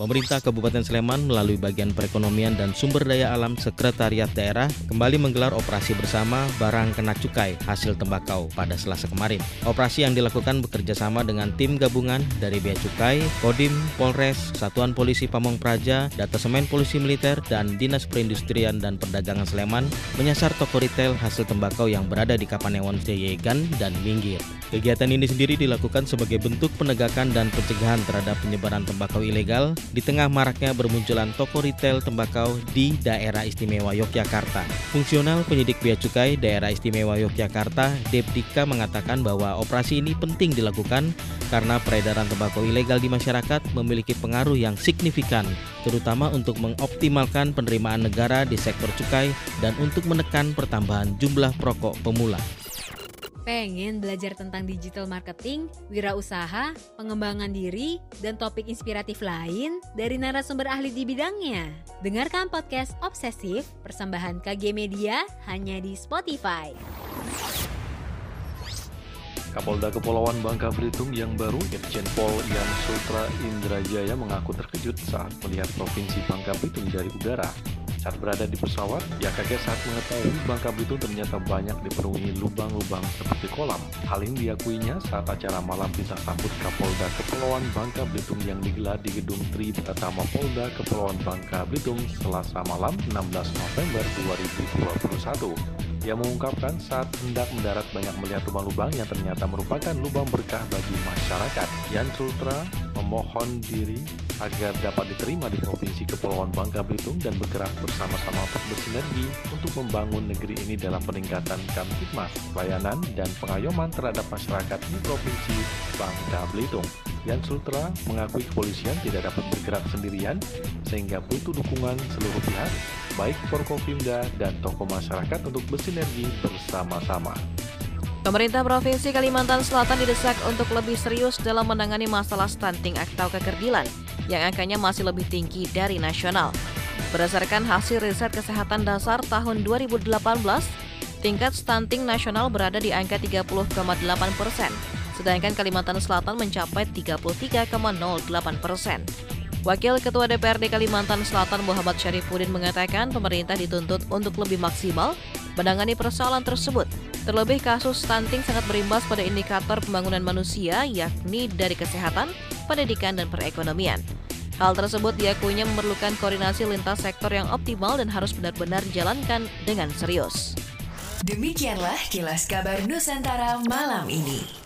Pemerintah Kabupaten Sleman melalui bagian perekonomian dan sumber daya alam Sekretariat Daerah kembali menggelar operasi bersama barang kena cukai hasil tembakau pada Selasa kemarin. Operasi yang dilakukan bekerja sama dengan tim gabungan dari Bea Cukai, Kodim, Polres, Satuan Polisi Pamong Praja, Datasemen Polisi Militer, dan Dinas Perindustrian dan Perdagangan Sleman menyasar toko retail hasil tembakau yang berada di Kapanewon Seyegan dan Minggir. Kegiatan ini sendiri dilakukan sebagai bentuk penegakan dan pencegahan terhadap penyebaran tembakau ilegal di tengah maraknya bermunculan toko retail tembakau di daerah istimewa Yogyakarta. Fungsional penyidik Bea Cukai daerah istimewa Yogyakarta, Depdika mengatakan bahwa operasi ini penting dilakukan karena peredaran tembakau ilegal di masyarakat memiliki pengaruh yang signifikan, terutama untuk mengoptimalkan penerimaan negara di sektor cukai dan untuk menekan pertambahan jumlah perokok pemula. Pengen belajar tentang digital marketing, wirausaha, pengembangan diri, dan topik inspiratif lain dari narasumber ahli di bidangnya? Dengarkan podcast Obsesif persembahan KG Media hanya di Spotify. Kapolda Kepulauan Bangka Belitung yang baru, Irjen Pol Yan Sultra Indrajaya mengaku terkejut saat melihat Provinsi Bangka Belitung dari udara. Saat berada di pesawat, ia kaget saat mengetahui Bangka Belitung ternyata banyak dipenuhi lubang-lubang seperti kolam. Hal ini diakuinya saat acara malam pisah sambut Kapolda Kepulauan Bangka Belitung yang digelar di Gedung Tri Pratama Polda Kepulauan Bangka Belitung Selasa malam 16 November 2021. Ia mengungkapkan saat hendak mendarat banyak melihat lubang-lubang yang ternyata merupakan lubang berkah bagi masyarakat. Yan Sultra memohon diri agar dapat diterima di Provinsi Kepulauan Bangka Belitung dan bergerak bersama-sama untuk bersinergi untuk membangun negeri ini dalam peningkatan kamtipmas, pelayanan, dan pengayoman terhadap masyarakat di Provinsi Bangka Belitung. Yan Sultra mengakui kepolisian tidak dapat bergerak sendirian sehingga butuh dukungan seluruh pihak, baik Forkopimda dan tokoh masyarakat untuk bersinergi bersama-sama. Pemerintah Provinsi Kalimantan Selatan didesak untuk lebih serius dalam menangani masalah stunting atau kekerdilan yang angkanya masih lebih tinggi dari nasional. Berdasarkan hasil riset kesehatan dasar tahun 2018, tingkat stunting nasional berada di angka 30,8 persen, sedangkan Kalimantan Selatan mencapai 33,08 persen. Wakil Ketua DPRD Kalimantan Selatan Muhammad Syarifuddin mengatakan pemerintah dituntut untuk lebih maksimal menangani persoalan tersebut. Terlebih kasus stunting sangat berimbas pada indikator pembangunan manusia yakni dari kesehatan, pendidikan, dan perekonomian. Hal tersebut diakuinya memerlukan koordinasi lintas sektor yang optimal dan harus benar-benar dijalankan dengan serius. Demikianlah kilas kabar Nusantara malam ini.